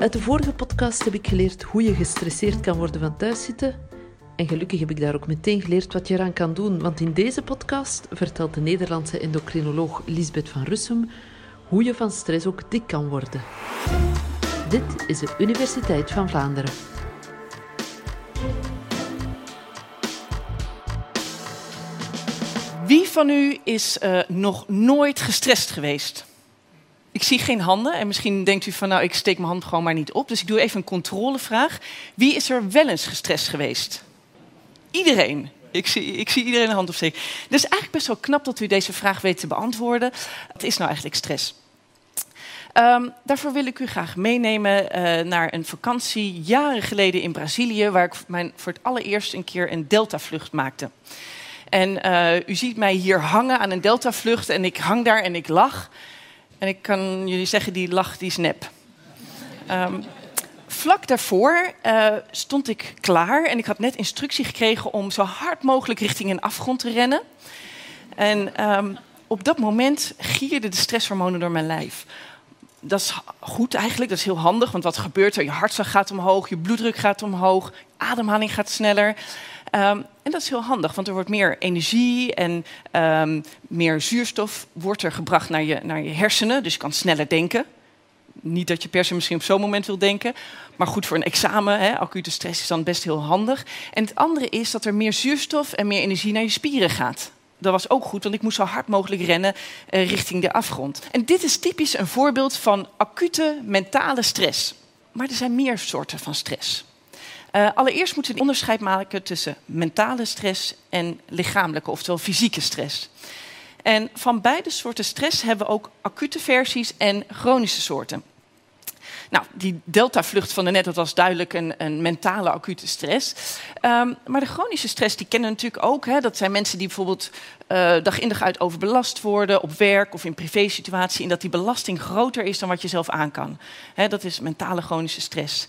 Uit de vorige podcast heb ik geleerd hoe je gestresseerd kan worden van thuiszitten. En gelukkig heb ik daar ook meteen geleerd wat je eraan kan doen, want in deze podcast vertelt de Nederlandse endocrinoloog Lisbeth van Russum hoe je van stress ook dik kan worden. Dit is de Universiteit van Vlaanderen. Wie van u is uh, nog nooit gestrest geweest? Ik zie geen handen en misschien denkt u van nou ik steek mijn hand gewoon maar niet op. Dus ik doe even een controlevraag. Wie is er wel eens gestrest geweest? Iedereen. Ik zie, ik zie iedereen een hand opsteken. Is eigenlijk best wel knap dat u deze vraag weet te beantwoorden. Wat is nou eigenlijk stress? Um, daarvoor wil ik u graag meenemen uh, naar een vakantie jaren geleden in Brazilië, waar ik mijn, voor het allereerst een keer een deltavlucht maakte. En uh, u ziet mij hier hangen aan een deltavlucht en ik hang daar en ik lach. En ik kan jullie zeggen, die lach die nep. Um, vlak daarvoor uh, stond ik klaar en ik had net instructie gekregen om zo hard mogelijk richting een afgrond te rennen. En um, op dat moment gierden de stresshormonen door mijn lijf. Dat is goed eigenlijk, dat is heel handig, want wat gebeurt er? Je hartslag gaat omhoog, je bloeddruk gaat omhoog, ademhaling gaat sneller. Um, en dat is heel handig, want er wordt meer energie en um, meer zuurstof wordt er gebracht naar je, naar je hersenen, dus je kan sneller denken. Niet dat je per se misschien op zo'n moment wil denken, maar goed voor een examen, hè, acute stress is dan best heel handig. En het andere is dat er meer zuurstof en meer energie naar je spieren gaat. Dat was ook goed, want ik moest zo hard mogelijk rennen uh, richting de afgrond. En dit is typisch een voorbeeld van acute mentale stress. Maar er zijn meer soorten van stress. Uh, allereerst moeten we onderscheid maken tussen mentale stress en lichamelijke, oftewel fysieke stress. En van beide soorten stress hebben we ook acute versies en chronische soorten. Nou, die delta-vlucht van de net, dat was duidelijk een, een mentale acute stress. Um, maar de chronische stress, die kennen we natuurlijk ook. Hè. Dat zijn mensen die bijvoorbeeld dag in dag uit overbelast worden op werk of in privésituatie. En dat die belasting groter is dan wat je zelf aan kan. Hè, dat is mentale chronische stress.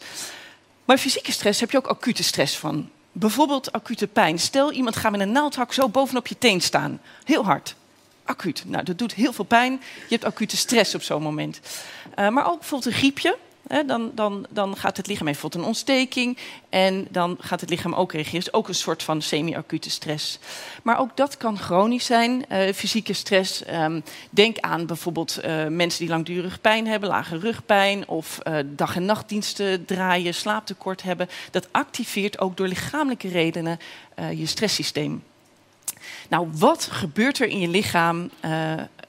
Maar fysieke stress heb je ook acute stress van. Bijvoorbeeld acute pijn. Stel, iemand gaat met een naaldhak zo bovenop je teen staan. Heel hard acuut. Nou, dat doet heel veel pijn. Je hebt acute stress op zo'n moment. Uh, maar ook bijvoorbeeld een griepje. Dan, dan, dan gaat het lichaam even een ontsteking en dan gaat het lichaam ook reageren. Dus ook een soort van semi-acute stress. Maar ook dat kan chronisch zijn, uh, fysieke stress. Um, denk aan bijvoorbeeld uh, mensen die langdurig pijn hebben, lage rugpijn of uh, dag- en nachtdiensten draaien, slaaptekort hebben. Dat activeert ook door lichamelijke redenen je stresssysteem. Nou, wat gebeurt er in je lichaam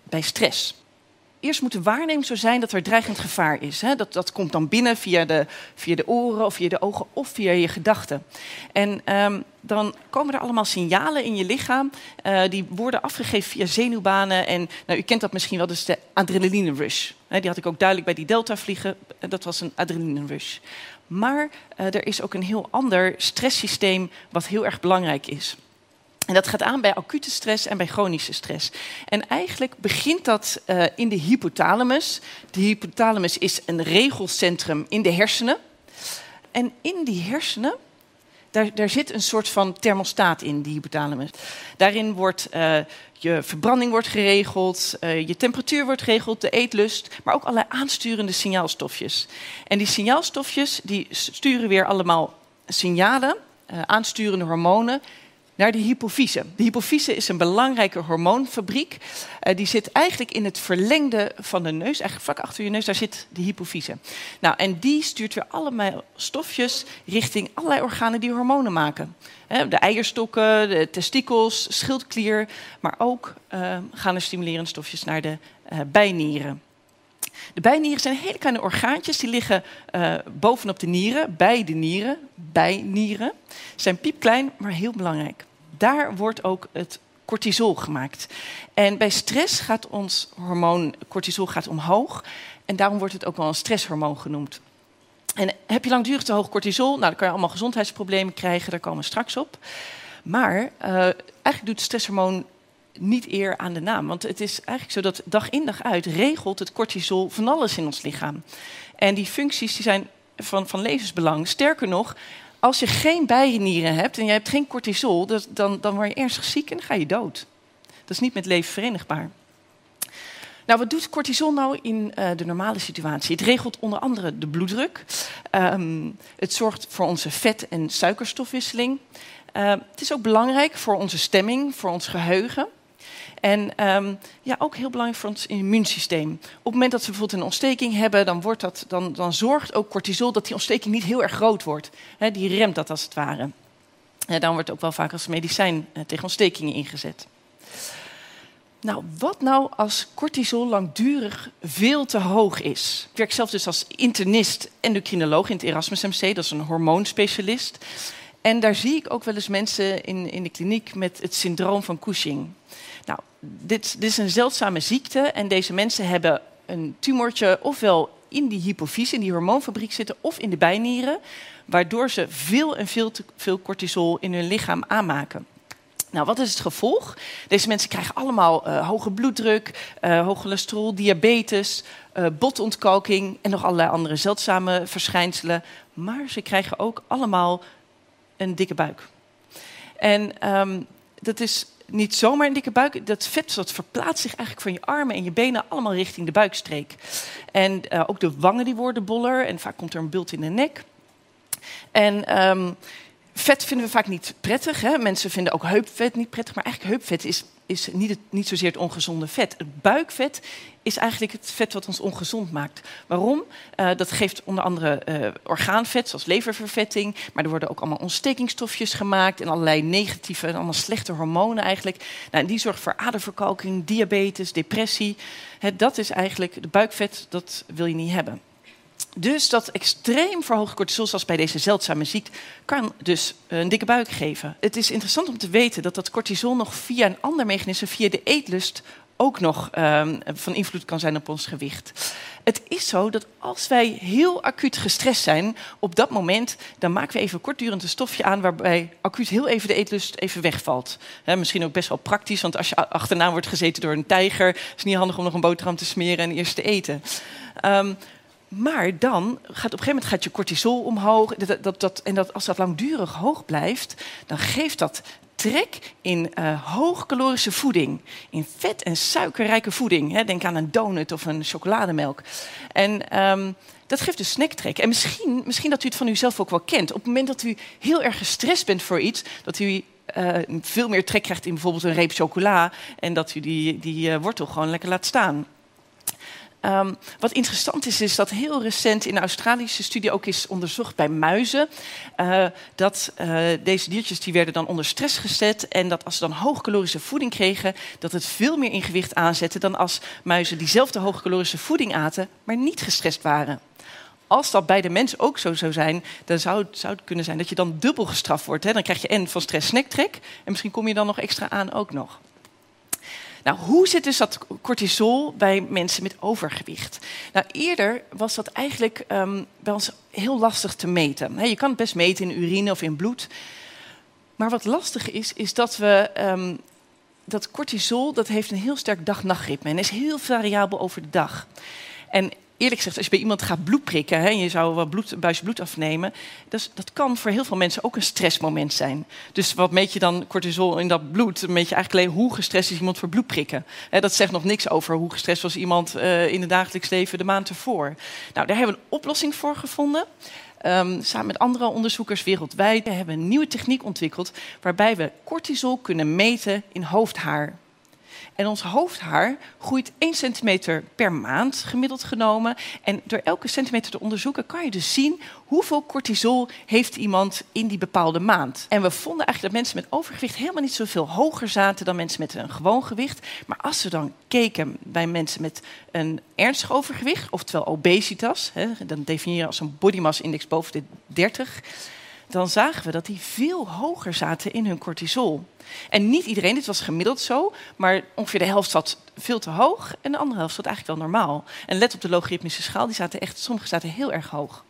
bij stress? Eerst moet de waarneming zo zijn dat er dreigend gevaar is. Hè? Dat, dat komt dan binnen via de, via de oren of via de ogen of via je gedachten. En um, dan komen er allemaal signalen in je lichaam. Uh, die worden afgegeven via zenuwbanen. En nou, u kent dat misschien wel, dus de adrenaline rush. Die had ik ook duidelijk bij die delta vliegen. Dat was een adrenaline rush. Maar uh, er is ook een heel ander stresssysteem wat heel erg belangrijk is. En dat gaat aan bij acute stress en bij chronische stress. En eigenlijk begint dat uh, in de hypothalamus. De hypothalamus is een regelcentrum in de hersenen. En in die hersenen, daar, daar zit een soort van thermostaat in, die hypothalamus. Daarin wordt uh, je verbranding wordt geregeld, uh, je temperatuur wordt geregeld, de eetlust, maar ook allerlei aansturende signaalstofjes. En die signaalstofjes die sturen weer allemaal signalen, aansturende hormonen naar de hypofyse. De hypofyse is een belangrijke hormoonfabriek. Uh, die zit eigenlijk in het verlengde van de neus, eigenlijk vlak achter je neus, daar zit de hypofyse. Nou, en die stuurt weer allemaal stofjes richting allerlei organen die hormonen maken. de eierstokken, de testikels, schildklier, maar ook uh, gaan er stimulerende stofjes naar de bijnieren. De bijnieren zijn hele kleine orgaantjes, die liggen bovenop de nieren, bij de nieren, bijnieren. Zijn piepklein, maar heel belangrijk. Daar wordt ook het cortisol gemaakt. En bij stress gaat ons hormoon cortisol gaat omhoog. En daarom wordt het ook wel een stresshormoon genoemd. En heb je langdurig te hoog cortisol, nou, dan kan je allemaal gezondheidsproblemen krijgen, daar komen we straks op. Maar uh, eigenlijk doet het stresshormoon niet eer aan de naam. Want het is eigenlijk zo dat dag in dag uit regelt het cortisol van alles in ons lichaam. En die functies die zijn van, van levensbelang. Sterker nog, als je geen bijnieren hebt en je hebt geen cortisol, dus dan, dan word je ernstig ziek en dan ga je dood. Dat is niet met leven verenigbaar. Nou, wat doet cortisol nou in uh, de normale situatie? Het regelt onder andere de bloeddruk. Um, het zorgt voor onze vet- en suikerstofwisseling. Uh, het is ook belangrijk voor onze stemming, voor ons geheugen. En um, ja, ook heel belangrijk voor ons immuunsysteem. Op het moment dat we bijvoorbeeld een ontsteking hebben, dan, wordt dat, dan, dan zorgt ook cortisol dat die ontsteking niet heel erg groot wordt. Die remt dat als het ware. Dan wordt ook wel vaak als medicijn uh, tegen ontstekingen ingezet. Nou, wat nou als cortisol langdurig veel te hoog is? Ik werk zelf dus als internist endocrinoloog in het Erasmus MC, dat is een hormoonspecialist. En daar zie ik ook wel eens mensen in, in de kliniek met het syndroom van Cushing. Dit, dit is een zeldzame ziekte en deze mensen hebben een tumortje ofwel in die hypofyse, in die hormoonfabriek zitten, of in de bijnieren, waardoor ze veel en veel te veel cortisol in hun lichaam aanmaken. Nou, wat is het gevolg? Deze mensen krijgen allemaal uh, hoge bloeddruk, uh, hoog cholesterol, diabetes, uh, botontkalking en nog allerlei andere zeldzame verschijnselen. Maar ze krijgen ook allemaal een dikke buik. En um, dat is niet zomaar een dikke buik. Dat vet dat verplaatst zich eigenlijk van je armen en je benen allemaal richting de buikstreek. En ook de wangen die worden boller en vaak komt er een bult in de nek. En um, vet vinden we vaak niet prettig. Hè? Mensen vinden ook heupvet niet prettig. Maar eigenlijk heupvet is, is niet, het, niet zozeer het ongezonde vet. Het buikvet is eigenlijk het vet wat ons ongezond maakt. Waarom? Uh, dat geeft onder andere uh, orgaanvet, zoals leververvetting. Maar er worden ook allemaal ontstekingsstofjes gemaakt. En allerlei negatieve en allemaal slechte hormonen eigenlijk. Nou, die zorgt voor aderverkalking, diabetes, depressie. Hè, dat is eigenlijk de buikvet, dat wil je niet hebben. Dus dat extreem verhoogde cortisol, zoals bij deze zeldzame ziekte, kan dus een dikke buik geven. Het is interessant om te weten dat dat cortisol nog via een ander mechanisme, via de eetlust, ook nog um, van invloed kan zijn op ons gewicht. Het is zo dat als wij heel acuut gestrest zijn, op dat moment, dan maken we even kortdurend een stofje aan waarbij acuut heel even de eetlust even wegvalt. Misschien ook best wel praktisch, want als je achterna wordt gezeten door een tijger, is het niet handig om nog een boterham te smeren en eerst te eten. Um, maar dan gaat op een gegeven moment gaat je cortisol omhoog. Dat, dat, dat, en dat, als dat langdurig hoog blijft, dan geeft dat trek in uh, hoogcalorische voeding. In vet- en suikerrijke voeding. Hè. Denk aan een donut of een chocolademelk. En um, dat geeft dus snacktrek. En misschien, misschien dat u het van uzelf ook wel kent. Op het moment dat u heel erg gestrest bent voor iets, dat u uh, veel meer trek krijgt in bijvoorbeeld een reep chocola. En dat u die, die uh, wortel gewoon lekker laat staan. Um, wat interessant is, is dat heel recent in een Australische studie ook is onderzocht bij muizen. Uh, dat uh, deze diertjes die werden dan onder stress gezet. En dat als ze dan hoogcalorische voeding kregen, dat het veel meer in gewicht aanzette dan als muizen diezelfde hoogcalorische voeding aten, maar niet gestrest waren. Als dat bij de mens ook zo zou zijn, dan zou het, zou het kunnen zijn dat je dan dubbel gestraft wordt. Hè? Dan krijg je en van stress snacktrek en misschien kom je dan nog extra aan ook nog. Nou, hoe zit dus dat cortisol bij mensen met overgewicht? Nou, eerder was dat eigenlijk um, bij ons heel lastig te meten. Je kan het best meten in urine of in bloed. Maar wat lastig is, is dat we um, dat cortisol dat heeft een heel sterk dag-nachtritme en is heel variabel over de dag. En eerlijk gezegd, als je bij iemand gaat bloed prikken hè, en je zou wat bloed, buisje bloed afnemen, dat, kan voor heel veel mensen ook een stressmoment zijn. Dus wat meet je dan cortisol in dat bloed? Meet je eigenlijk alleen hoe gestrest is iemand voor bloed prikken. Hè, dat zegt nog niks over hoe gestrest was iemand uh, in het dagelijks leven de maand ervoor. Nou, daar hebben we een oplossing voor gevonden. Um, samen met andere onderzoekers wereldwijd hebben we een nieuwe techniek ontwikkeld waarbij we cortisol kunnen meten in hoofdhaar. En ons hoofdhaar groeit 1 centimeter per maand gemiddeld genomen. En door elke centimeter te onderzoeken kan je dus zien hoeveel cortisol heeft iemand in die bepaalde maand. En we vonden eigenlijk dat mensen met overgewicht helemaal niet zoveel hoger zaten dan mensen met een gewoon gewicht. Maar als we dan keken bij mensen met een ernstig overgewicht, oftewel obesitas, hè, dan definiëren als een body mass index boven de 30 dan zagen we dat die veel hoger zaten in hun cortisol. En niet iedereen, dit was gemiddeld zo, maar ongeveer de helft zat veel te hoog en de andere helft zat eigenlijk wel normaal. En let op de logaritmische schaal, die zaten echt, sommige zaten heel erg hoog.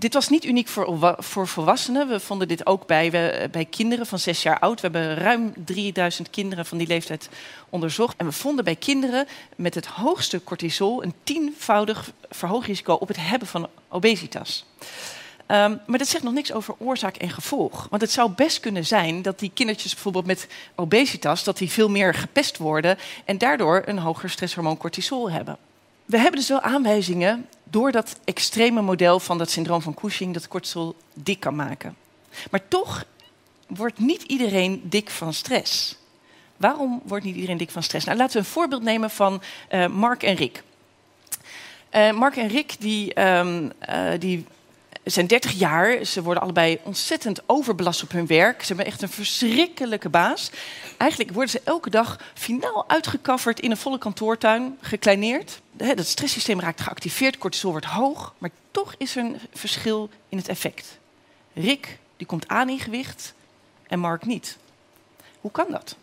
Dit was niet uniek voor, voor volwassenen. We vonden dit ook bij, bij kinderen van zes jaar oud. We hebben ruim 3000 kinderen van die leeftijd onderzocht. En we vonden bij kinderen met het hoogste cortisol een tienvoudig verhoogd risico op het hebben van obesitas. Ehm, maar dat zegt nog niks over oorzaak en gevolg. Want het zou best kunnen zijn dat die kindertjes bijvoorbeeld met obesitas... dat die veel meer gepest worden en daardoor een hoger stresshormoon cortisol hebben. We hebben dus wel aanwijzingen door dat extreme model van dat syndroom van Cushing... dat cortisol dik kan maken. Maar toch wordt niet iedereen dik van stress. Waarom wordt niet iedereen dik van stress? Nou, laten we een voorbeeld nemen van uh, Mark en Rick. Uh, Mark en Rick die, um, uh, die zijn 30 jaar. Ze worden allebei ontzettend overbelast op hun werk. Ze hebben echt een verschrikkelijke baas. Eigenlijk worden ze elke dag finaal uitgekafferd in een volle kantoortuin, gekleineerd. Het stresssysteem raakt geactiveerd, cortisol wordt hoog, maar toch is er een verschil in het effect. Rick die komt aan in gewicht en Mark niet. Hoe kan dat?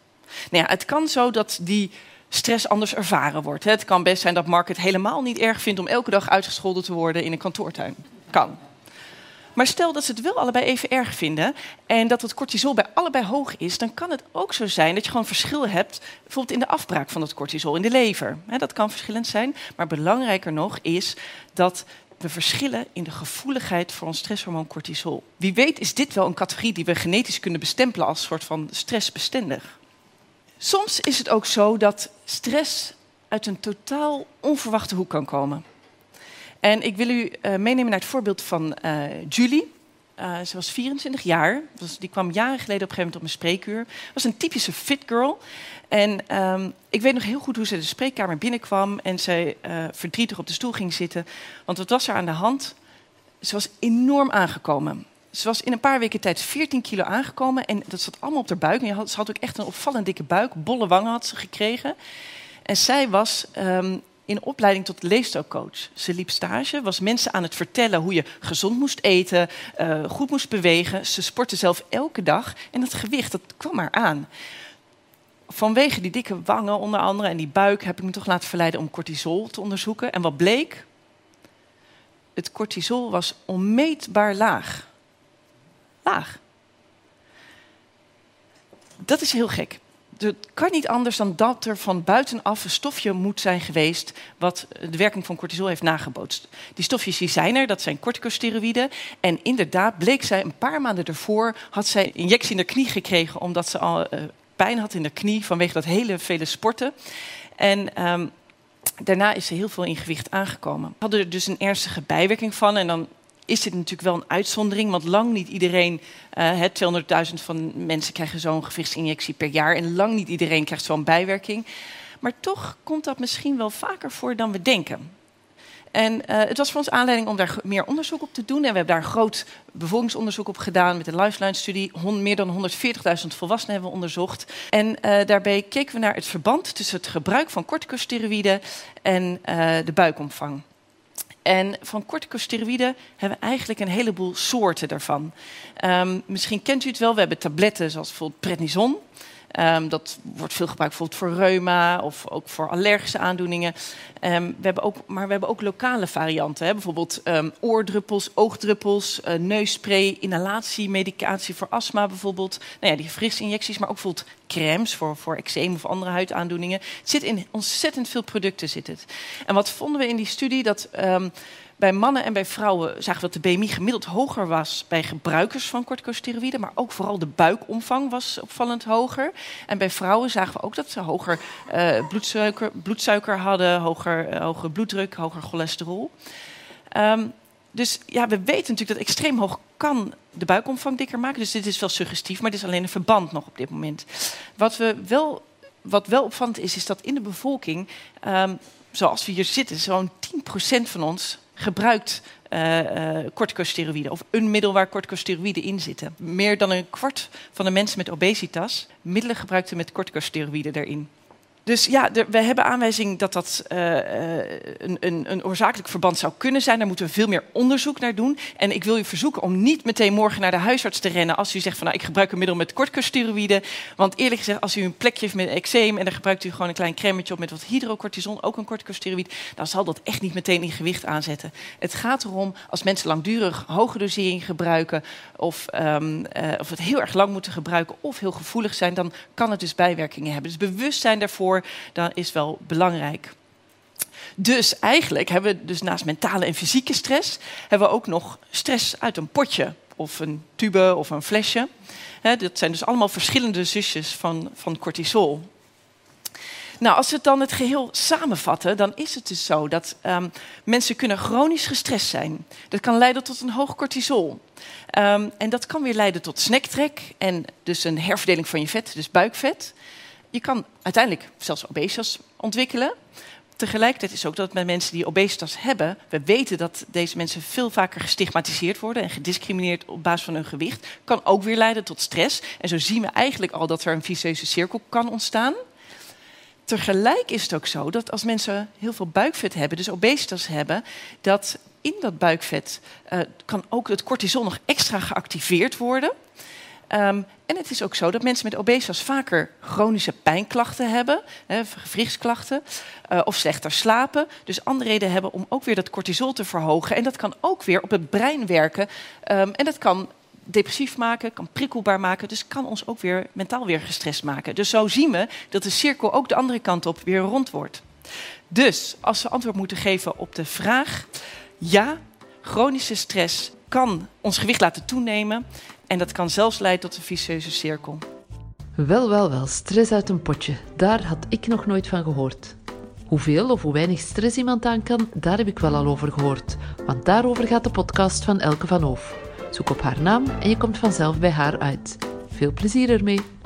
Nou ja, het kan zo dat die stress anders ervaren wordt. Het kan best zijn dat Mark het helemaal niet erg vindt om elke dag uitgescholden te worden in een kantoortuin. Kan. Maar stel dat ze het wel allebei even erg vinden en dat het cortisol bij allebei hoog is, dan kan het ook zo zijn dat je gewoon verschil hebt, bijvoorbeeld in de afbraak van het cortisol in de lever. Dat kan verschillend zijn, maar belangrijker nog is dat we verschillen in de gevoeligheid voor ons stresshormoon cortisol. Wie weet is dit wel een categorie die we genetisch kunnen bestempelen als soort van stressbestendig. Soms is het ook zo dat stress uit een totaal onverwachte hoek kan komen. En ik wil u uh, meenemen naar het voorbeeld van uh, Julie. Uh, ze was 24 jaar. Die kwam jaren geleden op een gegeven moment op een spreekuur. was een typische fit girl. En um, ik weet nog heel goed hoe ze de spreekkamer binnenkwam en ze verdrietig op de stoel ging zitten. Want wat was er aan de hand? Ze was enorm aangekomen. Ze was in een paar weken tijd 14 kilo aangekomen en dat zat allemaal op haar buik. En ze had ook echt een opvallend dikke buik, bolle wangen had ze gekregen. En zij was um, in opleiding tot leefstijlcoach. Ze liep stage, was mensen aan het vertellen hoe je gezond moest eten, uh, goed moest bewegen. Ze sportte zelf elke dag en dat gewicht dat kwam maar aan. Vanwege die dikke wangen onder andere en die buik heb ik me toch laten verleiden om cortisol te onderzoeken. En wat bleek? Het cortisol was onmeetbaar laag. Laag. Dat is heel gek het kan niet anders dan dat er van buitenaf een stofje moet zijn geweest wat de werking van cortisol heeft nagebootst. Die stofjes die zijn er, dat zijn corticosteroïden. En inderdaad bleek zij een paar maanden ervoor, had zij injectie in de knie gekregen omdat ze al uh, pijn had in de knie vanwege dat hele vele sporten. En um, daarna is ze heel veel in gewicht aangekomen. Hadden er dus een ernstige bijwerking van en dan is dit natuurlijk wel een uitzondering, want lang niet iedereen, uh, 200.000 van mensen krijgen zo'n gewichtsinjectie per jaar en lang niet iedereen krijgt zo'n bijwerking. Maar toch komt dat misschien wel vaker voor dan we denken. En uh, het was voor ons aanleiding om daar meer onderzoek op te doen. En we hebben daar een groot bevolkingsonderzoek op gedaan met een lifeline-studie. Meer dan 140.000 volwassenen hebben we onderzocht. En uh, daarbij keken we naar het verband tussen het gebruik van corticosteroïden en de buikomvang. En van corticosteroïden hebben we eigenlijk een heleboel soorten daarvan. Um, misschien kent u het wel, we hebben tabletten zoals bijvoorbeeld prednison. Um, dat wordt veel gebruikt bijvoorbeeld voor reuma of ook voor allergische aandoeningen. Um, we hebben ook, maar we hebben ook lokale varianten. Hè? Bijvoorbeeld um, oordruppels, oogdruppels, uh, neusspray, inhalatiemedicatie voor astma bijvoorbeeld. Nou ja, die frissinjecties, maar ook bijvoorbeeld crèmes voor, voor eczeem of andere huidaandoeningen. Het zit in ontzettend veel producten. Zit het. En wat vonden we in die studie? Dat bij mannen en bij vrouwen zagen we dat de BMI gemiddeld hoger was bij gebruikers van corticosteroïden, maar ook vooral de buikomvang was opvallend hoger. En bij vrouwen zagen we ook dat ze hoger uh, bloedsuiker, bloedsuiker hadden, hoger, hoger bloeddruk, hoger cholesterol. Um, dus ja, we weten natuurlijk dat extreem hoog kan de buikomvang dikker maken. Dus dit is wel suggestief, maar dit is alleen een verband nog op dit moment. Wat, we wel, wat wel opvallend is, is dat in de bevolking, um, zoals we hier zitten, zo'n 10% van ons gebruikt uh, of een middel waar corticosteroïden in zitten. Meer dan een kwart van de mensen met obesitas middelen gebruikte met corticosteroïden erin. Dus ja, we hebben aanwijzing dat dat uh, een, een, een, oorzakelijk verband zou kunnen zijn. Daar moeten we veel meer onderzoek naar doen. En ik wil u verzoeken om niet meteen morgen naar de huisarts te rennen als u zegt van nou, ik gebruik een middel met corticosteroïden. Want eerlijk gezegd, als u een plekje heeft met eczeem en dan gebruikt u gewoon een klein crèmetje op met wat hydrocortison, ook een corticosteroïd, dan zal dat echt niet meteen in gewicht aanzetten. Het gaat erom als mensen langdurig hoge dosering gebruiken of, um, uh, of het heel erg lang moeten gebruiken of heel gevoelig zijn, dan kan het dus bijwerkingen hebben. Dus bewustzijn daarvoor dat is wel belangrijk. Dus eigenlijk hebben we dus naast mentale en fysieke stress, hebben we ook nog stress uit een potje of een tube of een flesje. dat zijn dus allemaal verschillende zusjes van, van cortisol. Nou, als we dan het geheel samenvatten, dan is het dus zo dat um, mensen kunnen chronisch gestrest zijn. Dat kan leiden tot een hoog cortisol. Um, en dat kan weer leiden tot snacktrek en dus een herverdeling van je vet, dus buikvet. Je kan uiteindelijk zelfs obesitas ontwikkelen. Tegelijkertijd is ook dat met mensen die obesitas hebben, we weten dat deze mensen veel vaker gestigmatiseerd worden en gediscrimineerd op basis van hun gewicht, kan ook weer leiden tot stress. En zo zien we eigenlijk al dat er een vicieuze cirkel kan ontstaan. Tegelijk is het ook zo dat als mensen heel veel buikvet hebben, dus obesitas hebben, dat in dat buikvet uh, kan ook het cortisol nog extra geactiveerd worden. Um, en het is ook zo dat mensen met obesitas vaker chronische pijnklachten hebben, hè, gewrichtsklachten, uh, of slechter slapen. Dus andere reden hebben om ook weer dat cortisol te verhogen. En dat kan ook weer op het brein werken. Um, en dat kan depressief maken, kan prikkelbaar maken. Dus kan ons ook weer mentaal weer gestrest maken. Dus zo zien we dat de cirkel ook de andere kant op weer rond wordt. Dus als we antwoord moeten geven op de vraag: ja, chronische stress kan ons gewicht laten toenemen. En dat kan zelfs leiden tot een vicieuze cirkel. Wel, wel, wel, stress uit een potje. Daar had ik nog nooit van gehoord. Hoeveel of hoe weinig stress iemand aan kan, daar heb ik wel al over gehoord. Want daarover gaat de podcast van Elke van Hoof. Zoek op haar naam en je komt vanzelf bij haar uit. Veel plezier ermee!